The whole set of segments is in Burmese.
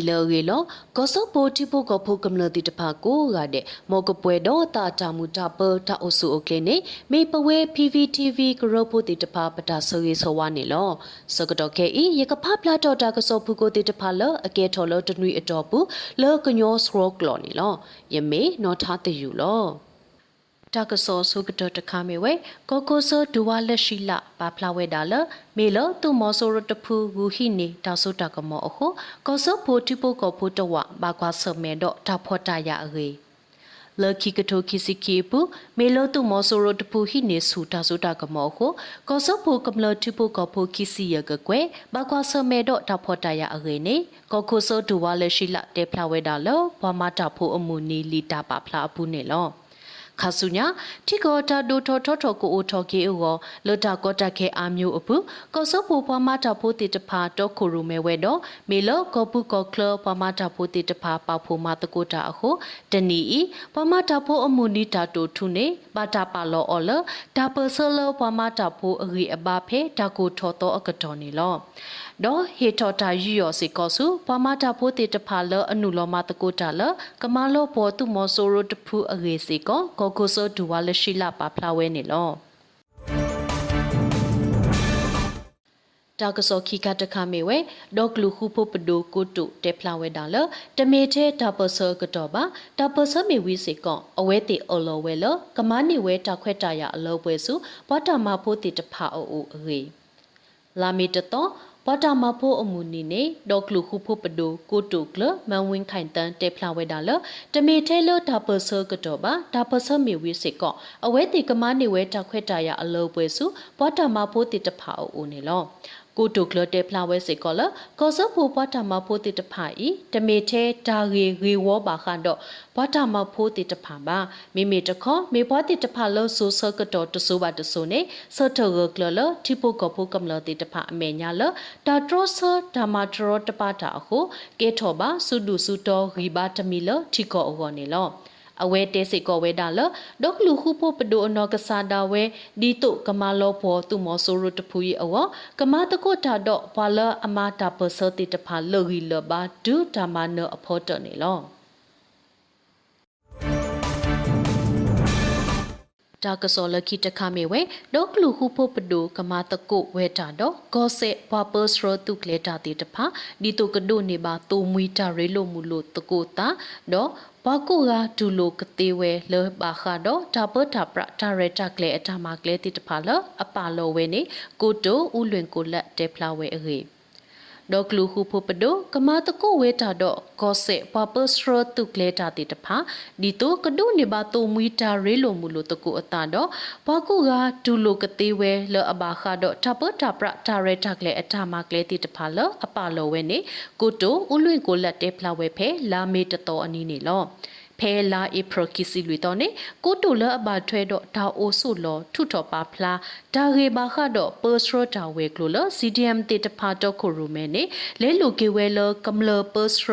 နီလောရေလောကောစောပိုတိပိုကဖိုကမလတိတဖာကိုရတဲ့မောကပွဲတော့တာတာမူတာပတာအဆူအိုကလနေမေပဝဲ PVTV ကရောပိုတိတဖာပတာဆိုရေဆိုဝါနေလောစကတော့ခဲဤရကဖပလာတော့တာကစောဖူကိုတိတဖာလအကဲထော်လတနွေအတော်ဘူးလောကညောစရောကလောနေလောယမေနော်ထားတယူလော တာကစောဆုကတတခါမေဝဲကိုကိုဆိုဒူဝါလက်ရှိလပါဖလာဝဲတာလမေလသူမောဆိုရတဖူဝူဟိနေတာဆုတာကမောအခုကောစောဖိုတိပိုကောဖိုတဝဘာကွာဆမဲတော့တာဖောတာရအေလခိကတိုခိစီကိပူမေလတုမောဆိုရတဖူဟိနေဆူတာဆုတာကမောခုကောစောဖိုကမလတိပိုကောဖိုခိစီယကကွယ်ဘာကွာဆမဲတော့တာဖောတာရအေနေကောခိုဆိုဒူဝါလက်ရှိလတေဖလာဝဲတာလောဘွာမတာဖိုအမှုနီလီတာပါဖလာအပူနေလော ခါဆုညာတိကောတာဒိုထောထောထောကိုအိုထောကေအိုလောတာကောတာခဲအာမျိုးအပူကောစောပူပွားမတာဖိုတိတဖာတော့ခုရူမဲဝဲတော့မေလောကောပုကောကလပွားမတာဖိုတိတဖာပေါဖိုမတကိုတာအခုတနီဤပွားမတာဖိုအမှုနီတာတိုထုနေပါတာပါလောအော်လဒါပဆလောပွားမတာဖိုအဂီအဘာဖဲဒါကိုထောတော့အကတော်နေလောဒေါ်ဟေထော်တာယူယောစီကောစုပမတာဖိုတေတဖာလအနုလောမတကိုတာလကမလောပေါ်သူမောဆိုရိုတဖူအဂေစီကောကိုကိုဆိုဒူဝါလရှိလာပါဖလာဝဲနေလောတာကစောခိကတခမေဝဲဒေါကလူခုဖို့ပဒိုကိုတုတေဖလာဝဲတာလတမေတဲ့တာပဆာကတော့ပါတာပဆာမေဝီစေကောအဝဲတေအလောဝဲလကမနီဝဲတာခွဲတာရအလောပွဲစုဘတာမဖို့တေတဖာအိုအေလာမီတတော့ ပတာမဖို့အမှုနီနေဒေါကလူခုဖို့ပဒိုကိုတုကလမန်ဝင်းခိုင်တန်တေဖလာဝဲတာလတမေထဲလဒါပဆာကတော့ပါဒါပဆာမေဝီစေကောအဝဲတေကမနီဝဲတာခွဲတာရအလောပွဲစုဘတာမဖို့တေတဖာအိုနေလော ကိုတိုကလတဲ့ဖလာဝဲစေကောလကောဆဖိုပွားတာမဖိုးတိတဖာဤတမေထဲဒါရီရီဝောပါခန့်တော့ပွားတာမဖိုးတိတဖာပါမိမိတခေါမေပွားတိတဖာလောဆိုဆကတော့တဆိုးပါတဆိုးနေဆတ်ထောကလလတိပိုကဖိုကမလတိတဖာအမေညာလတာထရဆဓမ္မထရတပတာအခုကေထောပါစုဒုစုတော်ရီပါတမီလတိကောအောနေလော အဝဲတဲစိကောဝဲတာလဒေါကလူခုဖို့ပဒိုအနောကစားတာဝဲဒီတုကမလောဖောသူမောဆိုရတဖူရီအဝကမတကုတာတော့ဘွာလအမတာပစတိတဖာလောဂီလဘာဒုဓမ္မနအဖောတနေလော တာကစောလခိတခမေဝဲဒေါကလူဟုဖို့ပဒိုကမာတကုဝဲတာတော့ဂောဆေဘပစရတုကလေတာတိတဖာဒီတုကဒိုနေပါတူမွီတာရေလိုမူလို့တကိုတာတော့ဘကုကဒူလိုကတိဝဲလောဘာခါတော့တပတာပတာရတာကလေအတမကလေတိတဖာလအပါလောဝဲနေကိုတိုဥလွင်ကိုလက်တေဖလာဝဲအေ ဒေါကလူခုဖပဒိုကမာတကိုဝဲတာတော့ကောဆေပပစရတုကလေတာတိတဖာဒီတိုကဒုနေပါတုံမီတာရေလိုမူလို့တကူအတာတော့ဘကုကဒူလိုကတိဝဲလအဘာခါတော့တပတာပတာရတာကလေအတမကလေတိတဖာလအပါလောဝဲနေကိုတိုဥလွင်ကိုလက်တေဖလာဝဲဖဲလာမေတတော်အနီးနေလော ဖဲလာဧပရကီစီလူတော့နေကိုတိုလအဘထွဲတော့ဒါအိုဆုလောထုတော်ပါဖလားဒါရေဘာခတော့ပစရတာဝဲကလိုလ CDM တေတဖာတော့ခုရူမဲနေလဲလူကေဝဲလကမလပစရ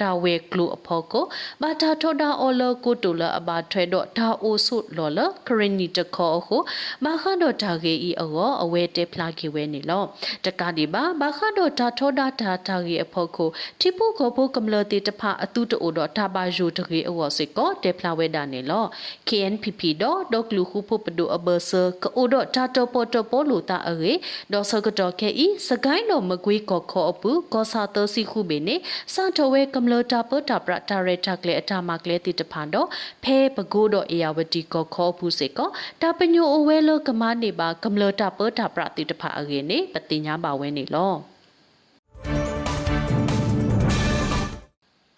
တာဝဲကလိုအဖို့ကိုဘာတာထောဒါအော်လကိုတိုလအဘထွဲတော့ဒါအိုဆုလောလခရင်နီတခေါ်ဟုဘာခတော့ဒါကေဤအောအဝဲတေဖလာကေဝဲနေလောတကဒီပါဘာခတော့ဒါထောဒါဒါဒါကေအဖို့ကိုတိပုကိုဖို့ကမလတေတဖာအတုတိုတော့ဒါပါယိုတကေအောစေကောတေဖလာဝဲဒါနေလော KNPP တော့ဒေါကလူခုဖို့ပဒိုအဘဆာကိုတော့တာတိုပေါ်တိုပေါ်လူတာအေဒေါ်ဆကတော့ခဲဤစကိုင်းတော်မကွေးကောခေါ်အပူကောစာတစီခုပေနေစထဝဲကမလတာပတာပရတာရတာကလေအတာမကလေတိတဖန်တော့ဖဲပကိုးတော့အေယဝတီကောခေါ်ပူစေကောတာပညိုအဝဲလောကမနေပါကမလတာပတာပရတိတဖအကေနေပတိညာပါဝဲနေလော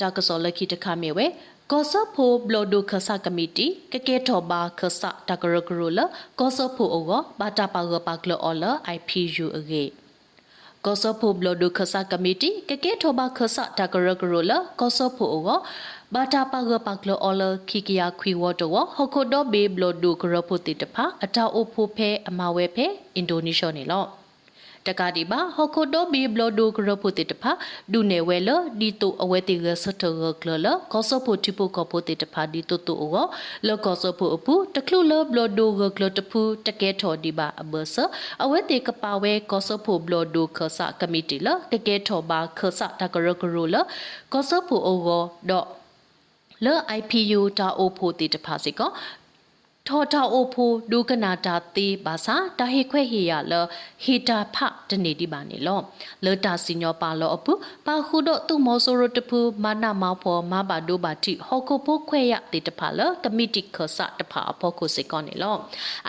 တာကစောလခိတခမေဝဲကောဆဖိုဘလော်ဒိုခဆာကမီတီကကေထောဘာခဆာတကရဂရလကောဆဖိုအောဘာတာပါဂပါကလောအော်လ IPU အဂေ ကောဆဖိုဘလော်ဒိုခဆာကမီတီကကေထောဘာခဆာတကရဂရလကောဆဖိုအောဘာတာပါဂပါကလောအော်လခိကယာခွီဝတောဟခုဒိုဘေဘလော်ဒိုဂရဖိုတီတဖာအတာအိုဖိုဖဲအမဝဲဖဲအင်ဒိုနီးရှားနေလော တကတိပါဟခိုတိုဘီဘလဒိုဂရပုတိတဖာဒူနေဝဲလဒီတိုအဝဲတိရစတရကလလကောဆဖို့တိပုကပုတိတဖာဒီတိုတိုအောလကောဆဖို့အပူတကလူလဘလဒိုဂကလတဖူတကဲထော်ဒီပါအဘဆအဝဲတိကပါဝဲကောဆဖို့ဘလဒိုခဆာကမတီလကကဲထော်ပါခဆာတကရကရလကောဆဖို့အောတော့လ IPU တာအိုဖို့တိတဖာစီကော ထောထောအိုဖိုဒုကနာတာတေဘာသာတာဟေခွဲဟေရလဟေတာဖတနေဒီပါနေလောလောတာစညောပါလောအပူပါခုဒတုမောဆိုရတပူမာနာမောဖောမဘာဒိုဘာတိဟောကိုပိုခွဲရတေတဖလကမတီခဆတဖအဖို့ကိုစေကောနေလော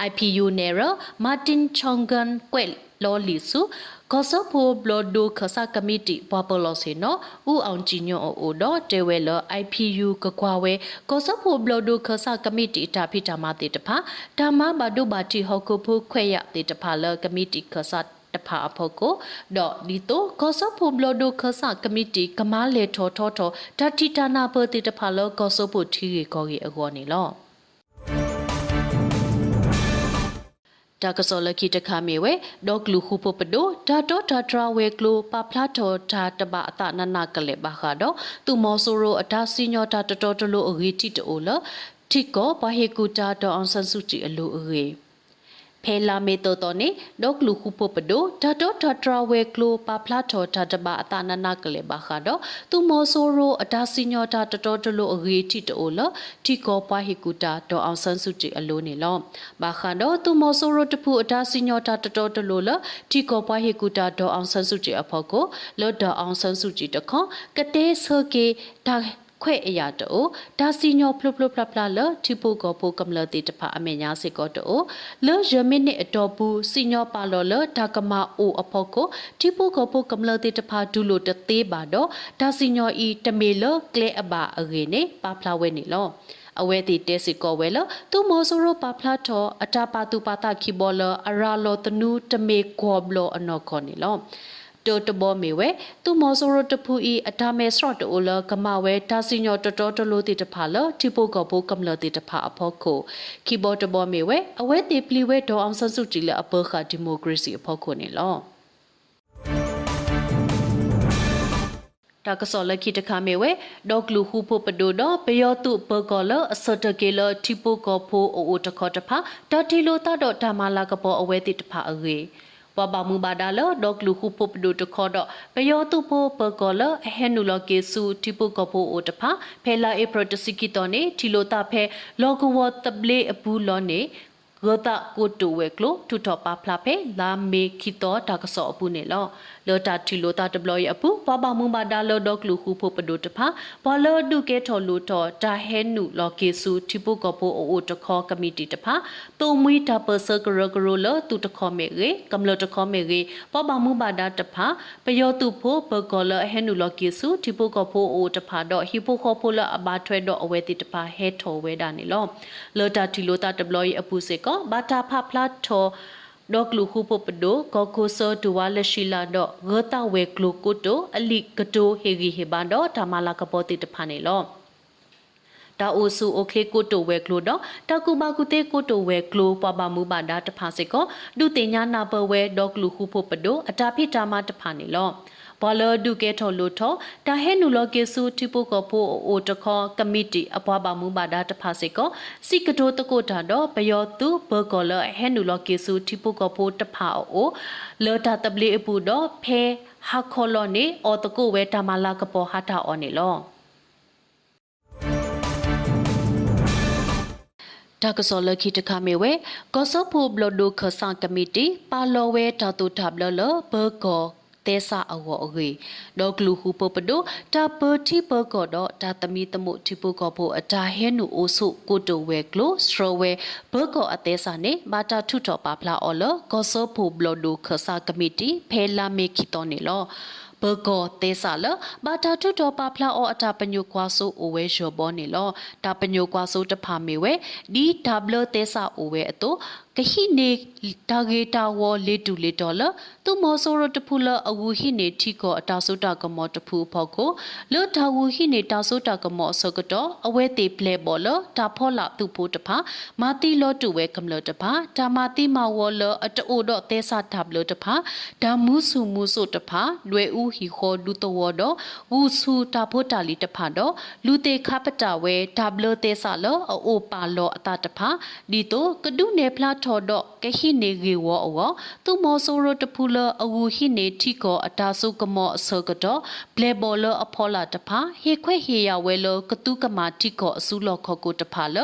IPU နေရမာတင်ချောင်ဂန်ကွဲလောလီစု ကောဆဖိုဘလဒိုခဆာကမတီပပလောစီနောဥအောင်ကြည်ညွန့်အိုတော့တေဝဲလ IPU ကကွာဝဲကောဆဖိုဘလဒိုခဆာကမတီတာဖိတာမတေတဖာတာမဘာဒိုဘာတီဟောကိုဖိုခွဲရတေတဖာလကမတီခဆာတဖာအဖို့ကိုဒေါ်ဒီတိုကောဆဖိုဘလဒိုခဆာကမတီကမားလေထောထောထောတတိတနာပတေတဖာလကောဆဖိုထီရီကောကြီးအကောနေလော တာကစောလခိတခါမေဝဲဒေါကလူခုပပဒိုဒါတော့ဒါထရာဝဲကလိုပဖလာတော်ဒါတပအတနနကလေဘာခါတော့သူမောဆိုရိုအတာစီညောတာတတော်တလို့အဂီတိတိုလထိကောဘဟေကူတာတော်အောင်ဆန်စုကြည်အလိုအဂေ ဖဲလာမေတောတော်နေဒေါကလူခုပပဒိုဒါတော့ဒါထရာဝဲကလိုပဖလာတော်ဒါတပအတနနကလေဘာခါတော့သူမောဆိုရိုအတာစီညောတာတတော်တလို့အဂီတိတိုလထိကောဘဟေကူတာတော်အောင်ဆန်စုကြည်အလိုနေလောဘာခါတော့သူမောဆိုရိုတဖူအတာစီညောတာတတော်တလို့လထိကောဘဟေကူတာတော်အောင်ဆန်စုကြည်အဖို့ကိုလော်တော်အောင်ဆန်စုကြည်တခွန်ကတဲဆကေဒါ ခွဲ့အရာတိုဒါစီညောဖလုဖလုဖလဖလလတီပိုကောပိုကမလတိတဖာအမေညာစေကောတိုလောရမင်းနဲ့အတော်ဘူးစီညောပါလောလဒါကမအိုအဖို့ကိုတီပိုကောပိုကမလတိတဖာဒူလိုတသေးပါတော့ဒါစီညောဤတမေလကလဲအပါအဂေနေပါဖလာဝဲနေလောအဝဲတီတဲစီကောဝဲလသူမောဆိုရိုပါဖလာထောအတာပါတူပါတာခီဘောလအရာလောတနူတမေကောဘလောအနောခေါနေလော တိုတဘောမေဝဲသူမောဆိုရတဖူဤအတာမဲစရတ်တိုလကမဝဲတာစီညောတတော်တလို့တိတဖာလတီပိုကဘိုကမလတိတဖာအဖို့ကိုကီဘောတဘောမေဝဲအဝဲတေပလီဝဲဒေါအောင်ဆဆုကြည်လအပခဒီမိုကရေစီအဖို့ကိုနေလောတာကစောလခိတခမေဝဲဒေါကလူဟုဖို့ပဒိုတော့ပယောတုပကောလအစတကေလတီပိုကဖိုအိုတခောတဖာတတီလိုတတော့ဓမ္မလာကပေါ်အဝဲတိတဖာအဂေ ပပမူဘာဒါလဒေါကလူခုပုပဒုတခောဒပယောတုပိုပကောလအဟနုလကေစုတိပုကပိုအိုတဖာဖဲလာဧပရတစီကီတောနေတီလိုတာဖဲလောကဝတပလေအပူလောနေ ဂတကိုတိုဝဲကလိုထူထော်ပါဖလာဖဲလာမေခီတောတာကဆောအပူနေလောလောတာတီလိုတာဒဘလရအပူပပမုံဘာဒါလောဒေါကလူခုဖို့ပဒိုတဖာဘောလောဒုကေထော်လိုတော်တာဟဲနုလောကေစုတီပုကပိုအိုတခောကမတီတဖာတုံမွီတာပစကရကရိုလောတူတခောမေရေကမ္လတခောမေရေပပမုံဘာဒါတဖာပယောတုဖို့ပကောလဟဲနုလောကေစုတီပုကပိုအိုတဖာတော့ဟီပိုခောဖိုလအဘာထွဲတော့အဝဲတိတဖာဟဲထော်ဝဲတာနေလောလောတာတီလိုတာဒဘလရအပူစေကေဘာတာဖဖလာထော်ဒေါကလူခုပပဒိုကောကိုဆောဒူဝါလရှိလာတော့ဂတာဝဲကလူကိုတိုအလိကတိုဟေဂီဟေဘန်တော့ဓမ္မလာကပေါ်တိတဖာနေလောတာအိုဆူโอเคကိုတိုဝဲကလိုတော့တကူမကူတေကိုတိုဝဲကလိုပပမူပါဒါတဖာစစ်ကောဒုတင်ညာနာပဝဲဒေါကလူခုဖို့ပဒိုအတာဖိတာမတဖာနေလော ဘောလဒုကေထော်လိုထောတာဟဲနူလောကေဆူတီပိုကပိုအိုတခောကမတီအပွားပါမှုပါဒါတဖာစေကောစီကတိုတကိုတာတော့ဘယောသူဘကောလဟဲနူလောကေဆူတီပိုကပိုတဖာအိုလောတာတပလီအပူတော့ဖဲဟာခေါလောနေအော်တကိုဝဲတာမလာကပေါ်ဟာတာအော်နေလောတာကစောလခိတခမေဝဲကောဆဖိုဘလဒိုခဆန်ကမတီပါလောဝဲတာတူထဘလလဘကော တဲဆာအဝအဂေဒေါကလူဟုပပဒိုတာပတိပကောတော့တာတမီတမှုတိပုကောဖို့အတာဟဲနူအိုဆုကိုတိုဝဲကလိုစထရဝဲဘကောအတဲဆာနေမာတာထုထော်ပါဖလာအော်လကောဆောဖိုဘလဒိုခဆာကမတီဖဲလာမေခီတောနေလောပဘကောတေဆာလဘာတာထုတော်ပါဖလာအောအတာပညုကွာဆိုအိုဝဲရှောဘောနေလောတာပညုကွာဆိုတဖာမေဝဲဒီဒဘလတေဆာအိုဝဲအတိုကဟိနေတာဂေတာဝလေတူလေဒေါ်လာသူမောဆိုရတဖူလအဝူဟိနေထီကောအတာဆုတာကမောတဖူဖောက်ကိုလောတာဝူဟိနေတာဆုတာကမောဆကတော့အဝဲတေပလေဘောလတာဖောလာသူဖို့တဖာမာတီလောတူဝဲကမလတဖာတာမာတီမဝလအတိုတော့တေဆာဒဘလတဖာဒါမူဆူမူဆိုတဖာလွယ်ဦးဟီခောလူတဝတော့ဝူဆူတာဖို့တာလီတဖာတော့လူတေခပတာဝဲဒဘလတေဆာလောအိုပါလောအတာတဖာဒီတော့ကဒုနေဖလာထော်တော့ကဟိနေဂေဝအောသူမောဆိုရတဖူလအဝူဟိနေထီကောအတာဆုကမောအစောကတော့ဘလေဘောလအဖောလာတဖာဟေခွဲဟေရဝဲလကတုကမာထီကောအစုလောခောကိုတဖာလ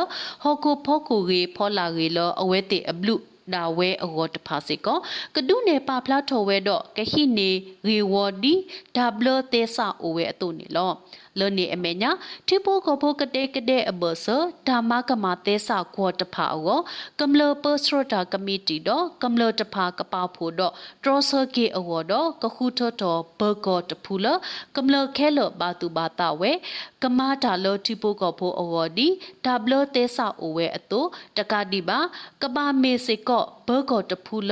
ဟောကိုဖောကိုရေဖောလာရေလအဝဲတေအဘလူဒါဝဲအောတဖာစေကောကဒုနေပါဖလားထော်ဝဲတော့ကဟိနေဂေဝဒီဒဘလတေဆာအိုဝဲအတုနေလောလနေအမေညာထိပိုကိုဖိုကတဲ့ကတဲ့အဘဆဓမ္မကမာတေဆာကောတဖာအောကမ္လပစရတာကမီတီတော့ကမ္လတဖာကပဖို့တော့ဒရဆကေအောတော့ကခုထတော်ဘကောတဖူလကမ္လခဲလဘာတူဘာတာဝဲကမာတာလောထိပိုကိုဖိုအောဒီဒဘလတေဆာအိုဝဲအတုတကတိပါကဘာမေစေကောဘကောတဖူလ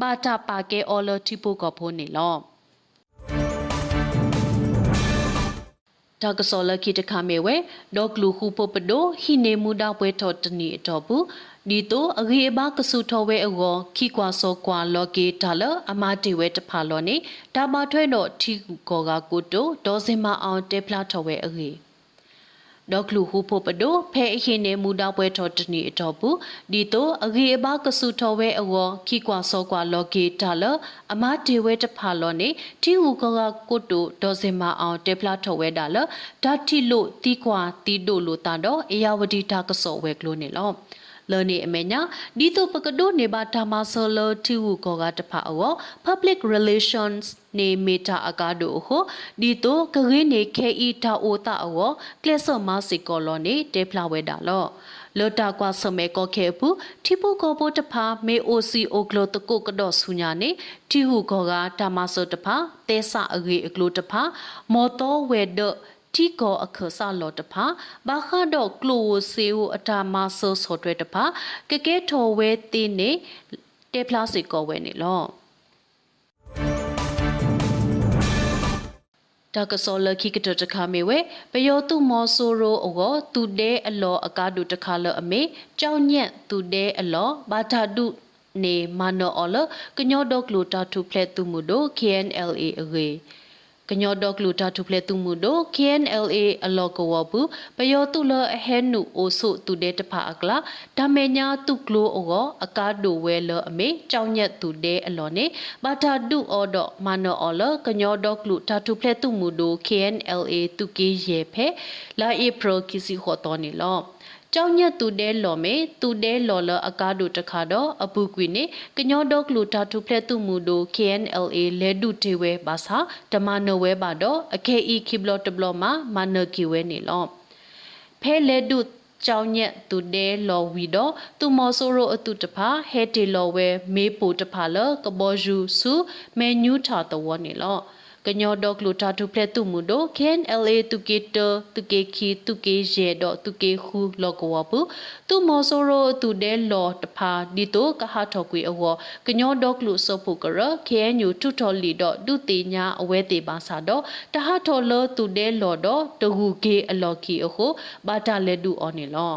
ဘာတာပါကေအော်လထိပိုကိုဖိုနေလော တာကစောလခိတခမေဝဲဒေါကလူခုပပဒိုဟိနေမူဒါပွဲတော်တနီအတော်ဘူးဒီတော့အဂေအဘကဆုထောဝဲအောခိကွာစောကွာလောကေဒါလအမတေဝဲတဖာလောနေဒါမထွဲတော့ထီကောကကိုတိုဒေါ်စင်မအောင်တေဖလာထောဝဲအဂေ ဒေါကလူဟုဖို့ပဒိုဖဲအခင်နေမူတောက်ပွဲတော်တနီအတော်ဘူးဒီတော့အဂေအဘကဆုတော်ဝဲအဝခိကွာစောကွာလောကေတာလအမတေဝဲတဖာလောနေတီဟူကကကိုတိုဒေါ်စင်မအောင်တေဖလာထောဝဲတာလဓာတိလို့တီကွာတီတိုလို့တာတော့အေယဝတီတာကစောဝဲကလို့နေလော လနေအမေညာဒီတော့ပကဒိုနေဘာတာမဆလတီဝကောကတဖာအော public relations နေမီတာအကားတို့ဟိုဒီတော့ကရင်းနေခဲဤတာအိုတာအောကလဆမစီကောလောနေတေဖလာဝဲတာလောလောတာကွာစမဲကောခဲဘူးထိပုကောပိုတဖာမေအိုစီအိုကလောတကုတ်ကတော့ဆူညာနေတီဟုကောကတာမဆတဖာတဲဆအဂေအကလောတဖာမောတော်ဝဲဒ တီကောအခဆာလောတဖာဘာခါတော့ကလိုဆေဝအတာမဆဆော့တွဲတဖာကကဲထော်ဝဲတင်းနေတေဖလာစီကောဝဲနေလောတာကစောလခိကတတခါမေဝဲပယောတုမောဆိုရိုအောသူတဲအလောအကားဒုတခါလအမေကြောက်ညက်သူတဲအလောဘာသာဒုနေမနောအလကညောဒကလူတာထုဖလက်သူမှုတို့ KNLA အဂေ ကညောဒကလူတာထုဖလက်သူမှုတို့ KNLA အလောကဝဘူးပယောတုလအဟဲနုအိုဆုသူတဲ့တဖာအကလာဒါမေညာတုကလိုအောအကားဒိုဝဲလအမေကြောင်းညက်သူတဲ့အလောနေဘာတာဒုအောဒမနောအောလကညောဒကလူတာထုဖလက်သူမှုတို့ KNLA တုကေရေဖဲလာဧပြီကစီခေါ်တော်နေလော ကြောင့်ညက်သူတဲလော်မေသူတဲလော်လအကားတို့တခါတော့အပူကွေနေကညောဒေါကလူတာထုဖလက်သူမူတို့ KNLA လဲဒုတေဝဲဘာသာဓမ္မနဝဲပါတော့အခေဤခိဘလတဘလမှာမနကီဝဲနေလောဖဲလဲဒုကြောင်ညက်သူတဲလော်ဝီတော့သူမော်ဆိုရိုအတုတဖာဟဲတီလော်ဝဲမေးပိုတဖာလကဘောဂျူစုမဲညူထာတဝနေလော ကညောဒကလူတာတုဖလက်တုမှုတို့ KNLA တုကေတတုကေခီတုကေရဲတော့တုကေခူလောကဝပုတုမောဆိုရိုတုဒဲလောတဖာဒီတိုကဟာထောကွေအဝကညောဒကလူစောပုကရ KNU တုထော်လီတော့ဒုတိညာအဝဲတေပါစာတော့တဟထော်လောတုဒဲလောတော့တဟူကေအလော်ခီအခုဘာတာလက်ဒူအော်နေလော